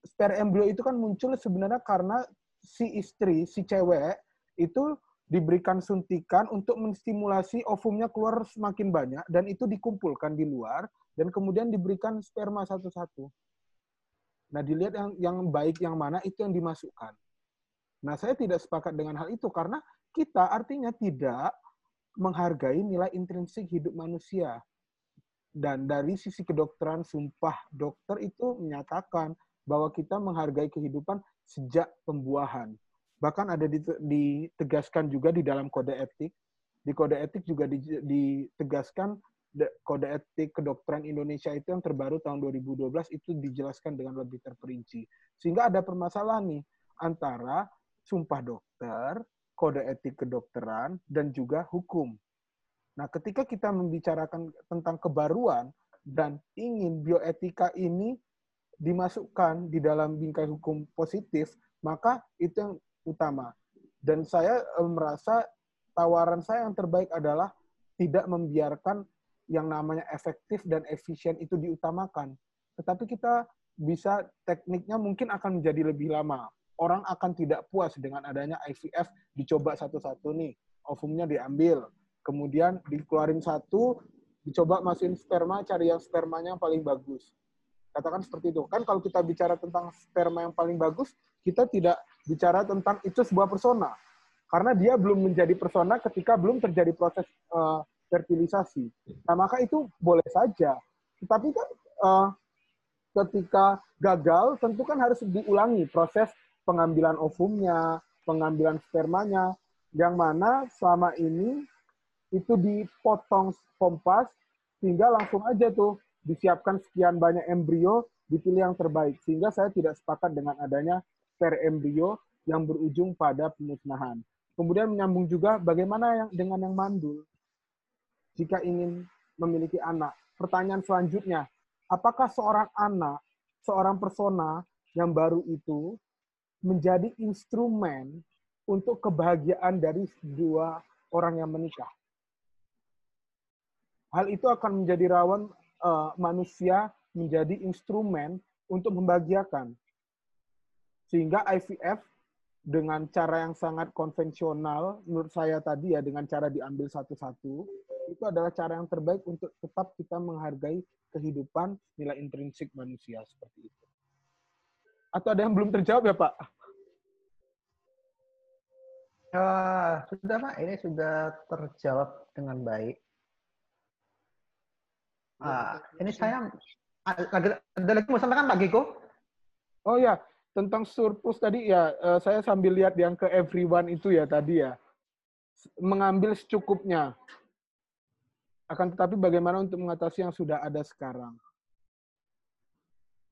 spare embrio itu kan muncul sebenarnya karena si istri, si cewek itu diberikan suntikan untuk menstimulasi ovumnya keluar semakin banyak dan itu dikumpulkan di luar dan kemudian diberikan sperma satu-satu. Nah, dilihat yang yang baik yang mana itu yang dimasukkan. Nah, saya tidak sepakat dengan hal itu karena kita artinya tidak menghargai nilai intrinsik hidup manusia. Dan dari sisi kedokteran, sumpah dokter itu menyatakan bahwa kita menghargai kehidupan sejak pembuahan bahkan ada ditegaskan juga di dalam kode etik. Di kode etik juga ditegaskan kode etik kedokteran Indonesia itu yang terbaru tahun 2012 itu dijelaskan dengan lebih terperinci. Sehingga ada permasalahan nih antara sumpah dokter, kode etik kedokteran, dan juga hukum. Nah, ketika kita membicarakan tentang kebaruan dan ingin bioetika ini dimasukkan di dalam bingkai hukum positif, maka itu yang utama. Dan saya eh, merasa tawaran saya yang terbaik adalah tidak membiarkan yang namanya efektif dan efisien itu diutamakan. Tetapi kita bisa tekniknya mungkin akan menjadi lebih lama. Orang akan tidak puas dengan adanya IVF dicoba satu-satu nih. Ovumnya diambil. Kemudian dikeluarin satu, dicoba masukin sperma, cari yang spermanya yang paling bagus. Katakan seperti itu. Kan kalau kita bicara tentang sperma yang paling bagus, kita tidak bicara tentang itu sebuah persona. Karena dia belum menjadi persona ketika belum terjadi proses uh, fertilisasi. Nah, maka itu boleh saja. Tetapi kan uh, ketika gagal, tentu kan harus diulangi proses pengambilan ovumnya, pengambilan spermanya, yang mana selama ini itu dipotong kompas sehingga langsung aja tuh disiapkan sekian banyak embrio dipilih yang terbaik sehingga saya tidak sepakat dengan adanya per embrio yang berujung pada pemusnahan. Kemudian menyambung juga bagaimana yang dengan yang mandul jika ingin memiliki anak. Pertanyaan selanjutnya, apakah seorang anak, seorang persona yang baru itu menjadi instrumen untuk kebahagiaan dari dua orang yang menikah? Hal itu akan menjadi rawan uh, manusia menjadi instrumen untuk membahagiakan. Sehingga IVF dengan cara yang sangat konvensional, menurut saya tadi ya, dengan cara diambil satu-satu, itu adalah cara yang terbaik untuk tetap kita menghargai kehidupan nilai intrinsik manusia seperti itu. Atau ada yang belum terjawab ya Pak? Uh, sudah Pak, ini sudah terjawab dengan baik. Uh, ini saya ada, ada lagi mau sampaikan Pak Giko? Oh ya, tentang surplus tadi ya uh, saya sambil lihat yang ke everyone itu ya tadi ya. Mengambil secukupnya. Akan tetapi bagaimana untuk mengatasi yang sudah ada sekarang?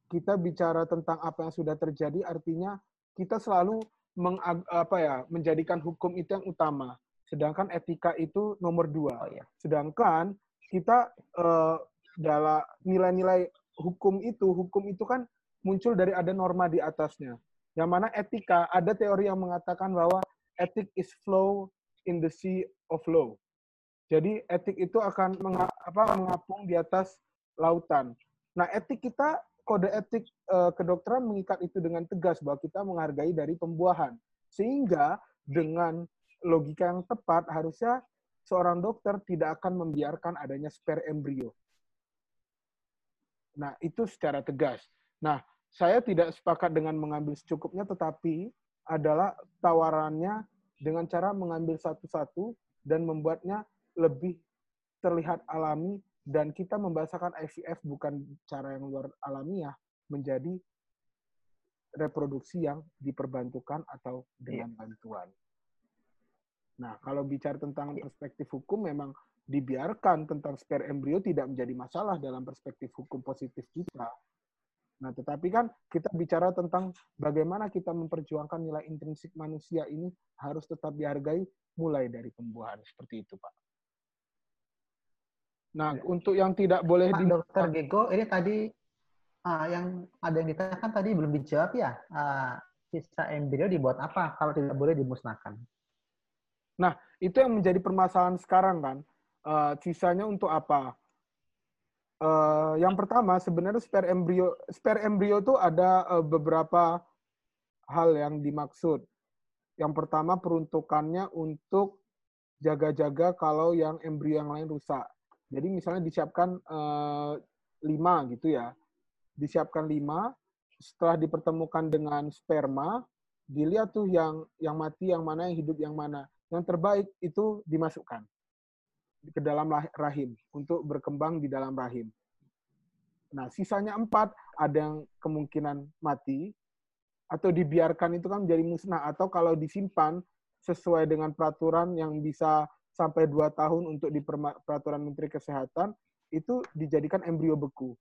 Kita bicara tentang apa yang sudah terjadi artinya kita selalu meng, apa ya menjadikan hukum itu yang utama. Sedangkan etika itu nomor dua. Oh, ya. sedangkan kita uh, dalam nilai-nilai hukum itu hukum itu kan muncul dari ada norma di atasnya. Yang mana etika, ada teori yang mengatakan bahwa etik is flow in the sea of law. Jadi etik itu akan mengapung di atas lautan. Nah, etik kita, kode etik eh, kedokteran mengikat itu dengan tegas bahwa kita menghargai dari pembuahan. Sehingga dengan logika yang tepat, harusnya seorang dokter tidak akan membiarkan adanya spare embrio. Nah, itu secara tegas. Nah, saya tidak sepakat dengan mengambil secukupnya, tetapi adalah tawarannya dengan cara mengambil satu-satu dan membuatnya lebih terlihat alami dan kita membahasakan IVF bukan cara yang luar alamiah menjadi reproduksi yang diperbantukan atau dengan iya. bantuan. Nah, kalau bicara tentang iya. perspektif hukum memang dibiarkan tentang spare embrio tidak menjadi masalah dalam perspektif hukum positif kita. Nah, tetapi kan kita bicara tentang bagaimana kita memperjuangkan nilai intrinsik manusia ini harus tetap dihargai mulai dari pembuahan seperti itu, Pak. Nah, ya. untuk yang tidak boleh Pak di Dokter Gego, ini tadi uh, yang ada yang ditanyakan tadi belum dijawab ya. Uh, sisa embrio dibuat apa kalau tidak boleh dimusnahkan? Nah, itu yang menjadi permasalahan sekarang kan. Uh, sisanya untuk apa? Uh, yang pertama sebenarnya spare embrio spare embrio itu ada uh, beberapa hal yang dimaksud. Yang pertama peruntukannya untuk jaga-jaga kalau yang embrio yang lain rusak. Jadi misalnya disiapkan eh, lima gitu ya, disiapkan lima, setelah dipertemukan dengan sperma, dilihat tuh yang yang mati yang mana, yang hidup yang mana. Yang terbaik itu dimasukkan ke dalam rahim untuk berkembang di dalam rahim. Nah, sisanya empat ada yang kemungkinan mati atau dibiarkan itu kan menjadi musnah atau kalau disimpan sesuai dengan peraturan yang bisa sampai dua tahun untuk di peraturan Menteri Kesehatan itu dijadikan embrio beku.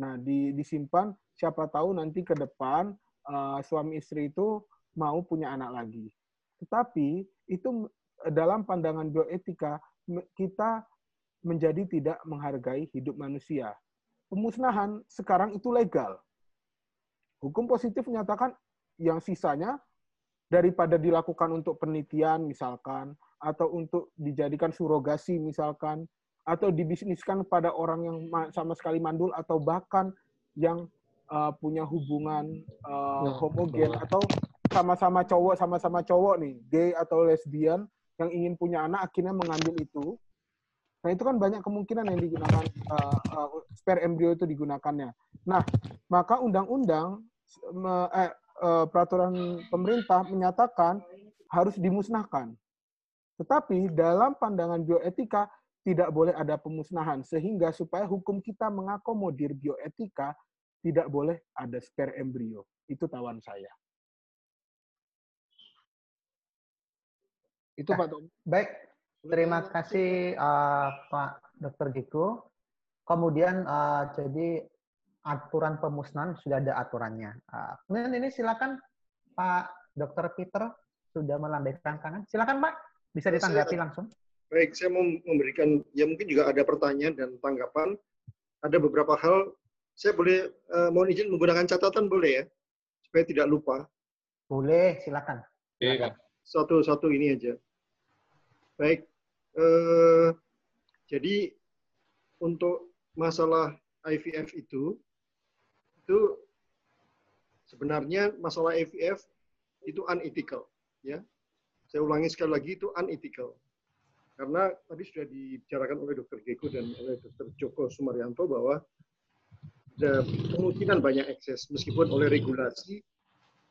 Nah, di, disimpan siapa tahu nanti ke depan uh, suami istri itu mau punya anak lagi. Tetapi itu dalam pandangan bioetika kita menjadi tidak menghargai hidup manusia. Pemusnahan sekarang itu legal. Hukum positif menyatakan yang sisanya daripada dilakukan untuk penelitian misalkan atau untuk dijadikan surogasi misalkan atau dibisniskan pada orang yang sama sekali mandul atau bahkan yang uh, punya hubungan uh, homogen atau sama-sama cowok sama-sama cowok nih gay atau lesbian yang ingin punya anak akhirnya mengambil itu nah itu kan banyak kemungkinan yang digunakan uh, uh, spare embrio itu digunakannya nah maka undang-undang eh, uh, peraturan pemerintah menyatakan harus dimusnahkan. Tetapi dalam pandangan bioetika tidak boleh ada pemusnahan sehingga supaya hukum kita mengakomodir bioetika tidak boleh ada spare embrio. Itu tawan saya. Itu nah, Pak Tom. Baik, terima kasih uh, Pak Dr. Giko. Kemudian uh, jadi aturan pemusnahan sudah ada aturannya. Uh, kemudian ini silakan Pak Dr. Peter sudah melambaikan tangan. Silakan Pak, bisa ditanggapi saya, langsung. Baik, saya mau memberikan ya mungkin juga ada pertanyaan dan tanggapan. Ada beberapa hal saya boleh uh, mohon izin menggunakan catatan boleh ya supaya tidak lupa. Boleh, silakan. silakan. Satu-satu ini aja. Baik, uh, jadi untuk masalah IVF itu itu sebenarnya masalah IVF itu unethical ya saya ulangi sekali lagi itu unethical karena tadi sudah dibicarakan oleh Dr. Geko dan oleh Dr. Joko Sumaryanto bahwa ada kemungkinan banyak ekses meskipun oleh regulasi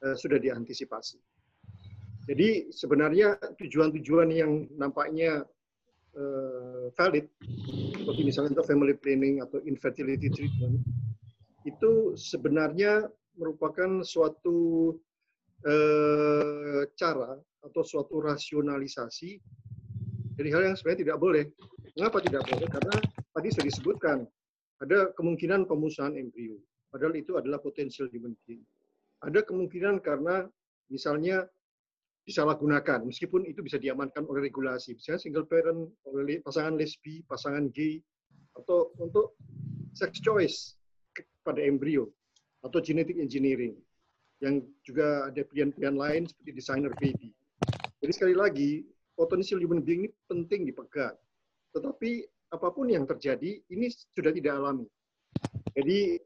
uh, sudah diantisipasi. Jadi sebenarnya tujuan-tujuan yang nampaknya uh, valid seperti misalnya untuk family planning atau infertility treatment itu sebenarnya merupakan suatu eh, cara atau suatu rasionalisasi dari hal yang sebenarnya tidak boleh. Mengapa tidak boleh? Karena tadi sudah disebutkan ada kemungkinan pemusnahan embrio, padahal itu adalah potensial human being. Ada kemungkinan karena misalnya disalahgunakan, meskipun itu bisa diamankan oleh regulasi, misalnya single parent, oleh pasangan lesbi, pasangan gay, atau untuk sex choice, pada embrio atau genetic engineering yang juga ada pilihan-pilihan lain seperti designer baby. Jadi sekali lagi, potensial human being ini penting dipegang. Tetapi apa pun yang terjadi, ini sudah tidak alami. Jadi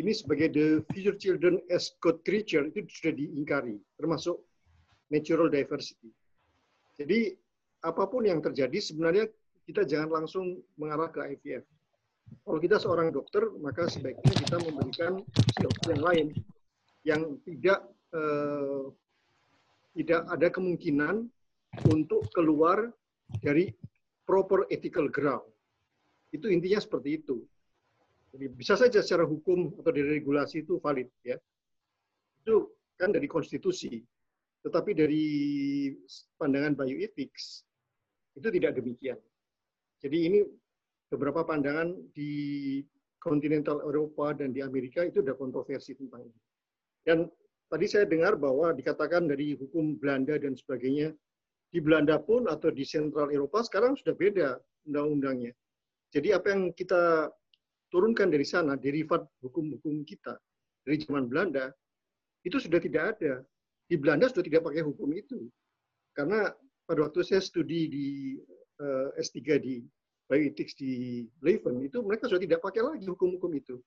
ini sebagai the future children as God creature itu sudah diingkari, termasuk natural diversity. Jadi apa pun yang terjadi sebenarnya kita jangan langsung mengarah ke IVF. Kalau kita seorang dokter, maka sebaiknya kita memberikan dokter yang lain yang tidak eh, tidak ada kemungkinan untuk keluar dari proper ethical ground. Itu intinya seperti itu. Jadi bisa saja secara hukum atau dari regulasi itu valid ya. Itu kan dari konstitusi. Tetapi dari pandangan bioethics itu tidak demikian. Jadi ini beberapa pandangan di kontinental Eropa dan di Amerika itu ada kontroversi tentang ini. Dan tadi saya dengar bahwa dikatakan dari hukum Belanda dan sebagainya, di Belanda pun atau di sentral Eropa sekarang sudah beda undang-undangnya. Jadi apa yang kita turunkan dari sana, derivat hukum-hukum kita dari zaman Belanda, itu sudah tidak ada. Di Belanda sudah tidak pakai hukum itu. Karena pada waktu saya studi di uh, eh, S3 di bioethics di Leuven itu mereka sudah tidak pakai lagi hukum-hukum itu.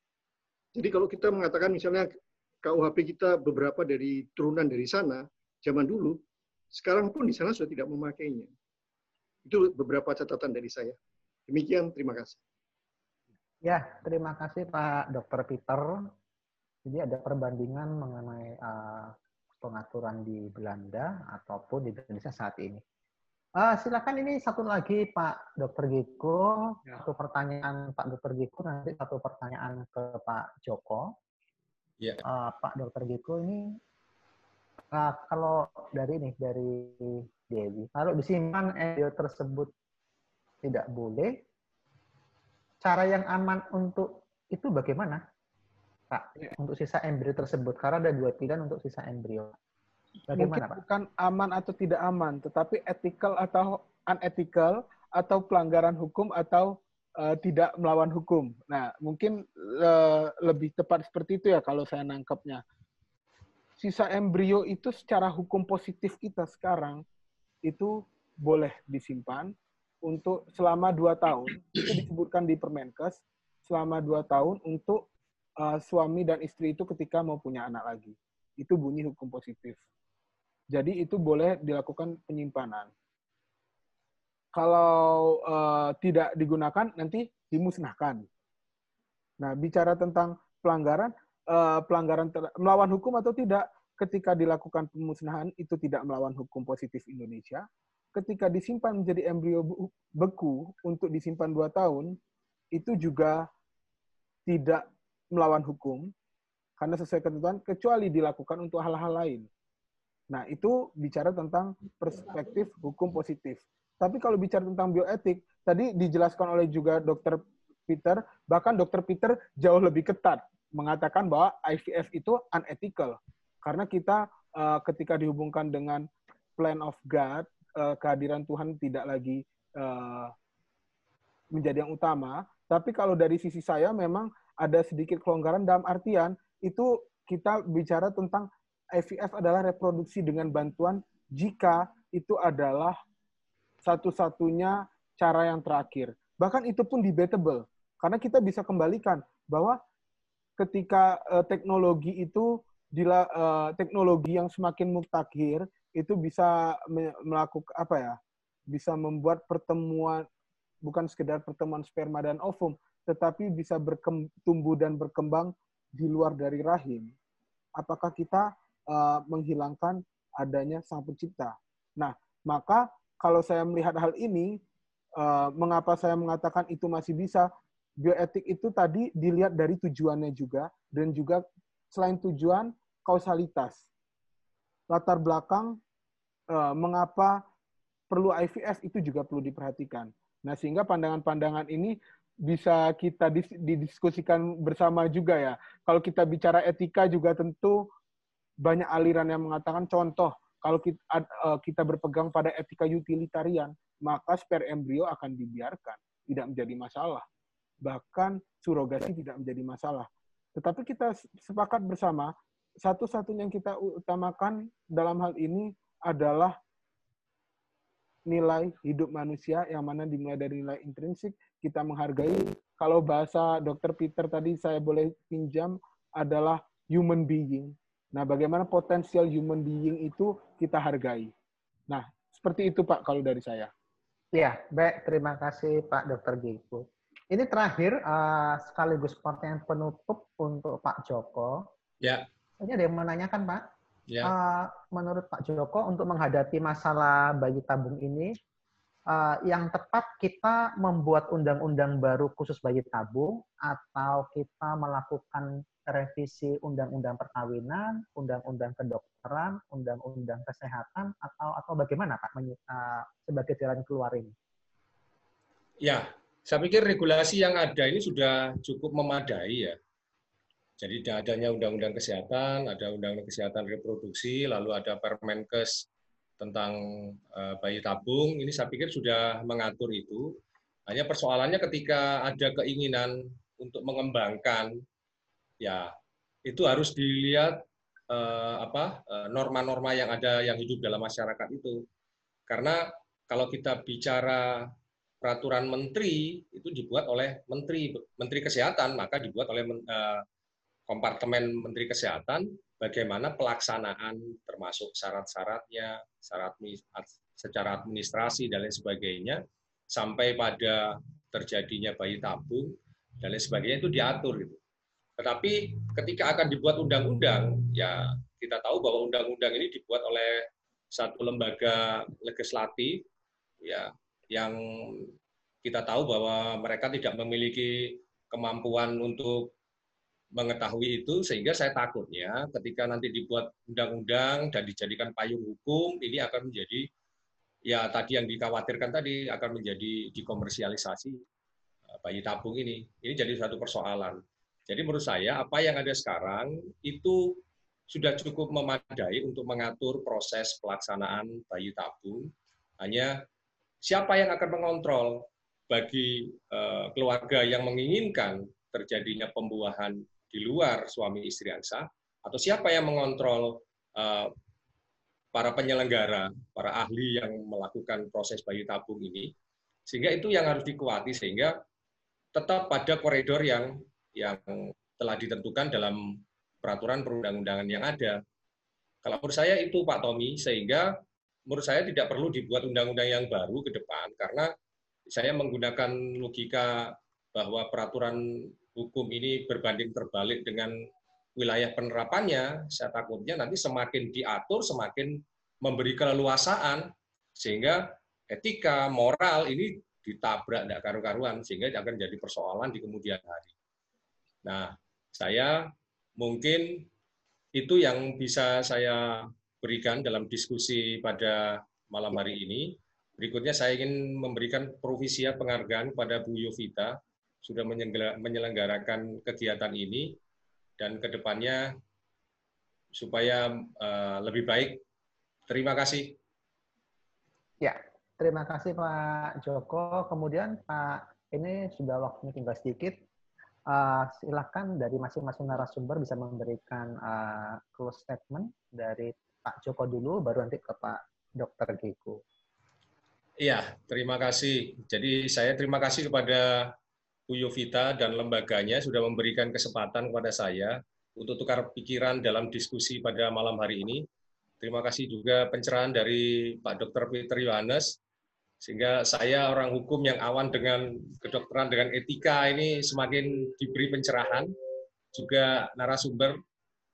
Jadi kalau kita mengatakan misalnya KUHP kita beberapa dari turunan dari sana, zaman dulu, sekarang pun di sana sudah tidak memakainya. Itu beberapa catatan dari saya. Demikian, terima kasih. Ya, terima kasih Pak Dr. Peter. Jadi ada perbandingan mengenai uh, pengaturan di Belanda ataupun di Indonesia saat ini. Uh, silakan ini satu lagi Pak Dr. Giko, ya. satu pertanyaan Pak Dr. Giko, nanti satu pertanyaan ke Pak Joko. Ya. Uh, Pak Dr. Giko ini uh, kalau dari ini dari Dewi, kalau disimpan embrio tersebut tidak boleh, cara yang aman untuk itu bagaimana? Pak, ya. untuk sisa embrio tersebut? Karena ada dua pilihan untuk sisa embrio. Bagaimana, Mungkin Pak? bukan aman atau tidak aman, tetapi ethical atau unethical, atau pelanggaran hukum atau uh, tidak melawan hukum. Nah, mungkin uh, lebih tepat seperti itu ya kalau saya nangkepnya. Sisa embrio itu secara hukum positif kita sekarang itu boleh disimpan untuk selama dua tahun. Itu disebutkan di Permenkes selama dua tahun untuk uh, suami dan istri itu ketika mau punya anak lagi. Itu bunyi hukum positif. Jadi itu boleh dilakukan penyimpanan. Kalau uh, tidak digunakan nanti dimusnahkan. Nah, bicara tentang pelanggaran, uh, pelanggaran melawan hukum atau tidak, ketika dilakukan pemusnahan itu tidak melawan hukum positif Indonesia. Ketika disimpan menjadi embrio beku untuk disimpan dua tahun, itu juga tidak melawan hukum karena sesuai ketentuan kecuali dilakukan untuk hal-hal lain. Nah, itu bicara tentang perspektif hukum positif. Tapi kalau bicara tentang bioetik, tadi dijelaskan oleh juga Dr. Peter, bahkan Dr. Peter jauh lebih ketat mengatakan bahwa IVF itu unethical karena kita uh, ketika dihubungkan dengan plan of God, uh, kehadiran Tuhan tidak lagi uh, menjadi yang utama. Tapi kalau dari sisi saya memang ada sedikit kelonggaran dalam artian itu kita bicara tentang IVF adalah reproduksi dengan bantuan jika itu adalah satu-satunya cara yang terakhir. Bahkan itu pun debatable karena kita bisa kembalikan bahwa ketika uh, teknologi itu dila, uh, teknologi yang semakin mutakhir itu bisa melakukan apa ya? bisa membuat pertemuan bukan sekedar pertemuan sperma dan ovum, tetapi bisa bertumbuh dan berkembang di luar dari rahim, apakah kita uh, menghilangkan adanya sang pencipta? Nah, maka kalau saya melihat hal ini, uh, mengapa saya mengatakan itu masih bisa? Bioetik itu tadi dilihat dari tujuannya juga, dan juga selain tujuan, kausalitas. Latar belakang uh, mengapa perlu IVF itu juga perlu diperhatikan. Nah, sehingga pandangan-pandangan ini bisa kita didiskusikan bersama juga ya. Kalau kita bicara etika juga tentu banyak aliran yang mengatakan contoh kalau kita, eh, kita berpegang pada etika utilitarian, maka spare embrio akan dibiarkan, tidak menjadi masalah. Bahkan surogasi tidak menjadi masalah. Tetapi kita sepakat bersama, satu-satunya yang kita utamakan dalam hal ini adalah nilai hidup manusia yang mana dimulai dari nilai intrinsik kita menghargai kalau bahasa dokter Peter tadi saya boleh pinjam adalah human being. Nah, bagaimana potensial human being itu kita hargai. Nah, seperti itu Pak kalau dari saya. Ya, baik. Terima kasih Pak Dokter Giko. Ini terakhir uh, sekaligus pertanyaan penutup untuk Pak Joko. Ya. Ini ada yang menanyakan Pak. Ya. Uh, menurut Pak Joko untuk menghadapi masalah bayi tabung ini, uh, yang tepat kita membuat undang-undang baru khusus bayi tabung atau kita melakukan revisi undang-undang perkawinan, undang-undang kedokteran, undang-undang kesehatan atau atau bagaimana Pak uh, sebagai jalan keluar ini? Ya, saya pikir regulasi yang ada ini sudah cukup memadai ya jadi adanya undang-undang kesehatan, ada undang-undang kesehatan reproduksi, lalu ada Permenkes tentang uh, bayi tabung. Ini saya pikir sudah mengatur itu. Hanya persoalannya ketika ada keinginan untuk mengembangkan, ya itu harus dilihat uh, apa eh, norma-norma yang ada yang hidup dalam masyarakat itu. Karena kalau kita bicara peraturan menteri itu dibuat oleh menteri menteri kesehatan maka dibuat oleh kompartemen Menteri Kesehatan bagaimana pelaksanaan termasuk syarat-syaratnya, syarat secara administrasi dan lain sebagainya sampai pada terjadinya bayi tabung dan lain sebagainya itu diatur gitu. Tetapi ketika akan dibuat undang-undang, ya kita tahu bahwa undang-undang ini dibuat oleh satu lembaga legislatif ya yang kita tahu bahwa mereka tidak memiliki kemampuan untuk mengetahui itu sehingga saya takutnya ketika nanti dibuat undang-undang dan dijadikan payung hukum ini akan menjadi ya tadi yang dikhawatirkan tadi akan menjadi dikomersialisasi eh, bayi tabung ini. Ini jadi satu persoalan. Jadi menurut saya apa yang ada sekarang itu sudah cukup memadai untuk mengatur proses pelaksanaan bayi tabung. Hanya siapa yang akan mengontrol bagi uh, keluarga yang menginginkan terjadinya pembuahan di luar suami istri yang sah, atau siapa yang mengontrol uh, para penyelenggara, para ahli yang melakukan proses bayi tabung ini, sehingga itu yang harus dikuati sehingga tetap pada koridor yang yang telah ditentukan dalam peraturan perundang-undangan yang ada. Kalau menurut saya itu Pak Tommy, sehingga menurut saya tidak perlu dibuat undang-undang yang baru ke depan, karena saya menggunakan logika bahwa peraturan hukum ini berbanding terbalik dengan wilayah penerapannya, saya takutnya nanti semakin diatur, semakin memberi keleluasaan, sehingga etika, moral ini ditabrak tidak karu-karuan, sehingga akan jadi persoalan di kemudian hari. Nah, saya mungkin itu yang bisa saya berikan dalam diskusi pada malam hari ini. Berikutnya saya ingin memberikan provisia penghargaan kepada Bu Yovita sudah menyelenggarakan kegiatan ini dan ke depannya supaya uh, lebih baik. Terima kasih. Ya, terima kasih Pak Joko. Kemudian Pak, ini sudah waktunya tinggal sedikit uh, silakan dari masing-masing narasumber bisa memberikan uh, close statement dari Pak Joko dulu, baru nanti ke Pak Dr. Giko. Iya, terima kasih. Jadi saya terima kasih kepada Bu Yovita dan lembaganya sudah memberikan kesempatan kepada saya untuk tukar pikiran dalam diskusi pada malam hari ini. Terima kasih juga pencerahan dari Pak Dr. Peter Yohanes sehingga saya orang hukum yang awan dengan kedokteran dengan etika ini semakin diberi pencerahan juga narasumber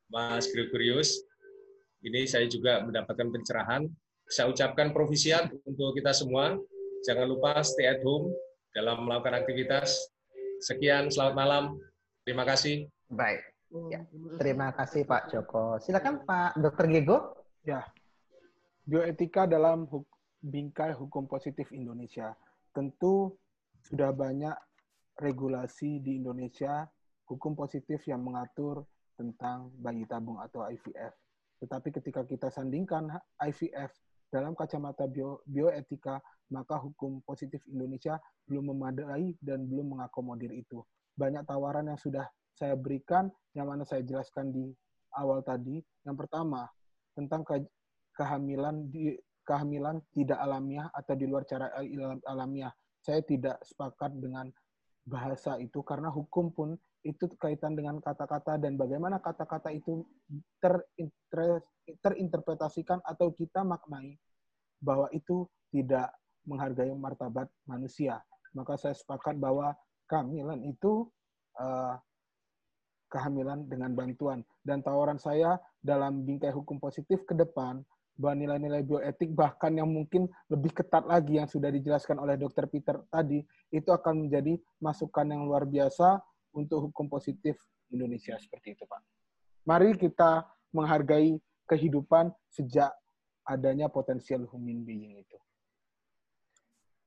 Mas Gregorius ini saya juga mendapatkan pencerahan saya ucapkan provisiat untuk kita semua jangan lupa stay at home dalam melakukan aktivitas sekian selamat malam terima kasih baik ya. terima kasih Pak Joko silakan Pak Dr. Gego ya bioetika dalam hukum bingkai hukum positif Indonesia. Tentu sudah banyak regulasi di Indonesia hukum positif yang mengatur tentang bayi tabung atau IVF. Tetapi ketika kita sandingkan IVF dalam kacamata bio, bioetika, maka hukum positif Indonesia belum memadai dan belum mengakomodir itu. Banyak tawaran yang sudah saya berikan, yang mana saya jelaskan di awal tadi. Yang pertama, tentang kehamilan di kehamilan tidak alamiah atau di luar cara alamiah. Saya tidak sepakat dengan bahasa itu karena hukum pun itu kaitan dengan kata-kata dan bagaimana kata-kata itu terinterpretasikan atau kita maknai bahwa itu tidak menghargai martabat manusia. Maka saya sepakat bahwa kehamilan itu uh, kehamilan dengan bantuan. Dan tawaran saya dalam bingkai hukum positif ke depan bahwa nilai-nilai bioetik bahkan yang mungkin lebih ketat lagi yang sudah dijelaskan oleh Dr. Peter tadi itu akan menjadi masukan yang luar biasa untuk hukum positif Indonesia seperti itu Pak. Mari kita menghargai kehidupan sejak adanya potensial human being itu.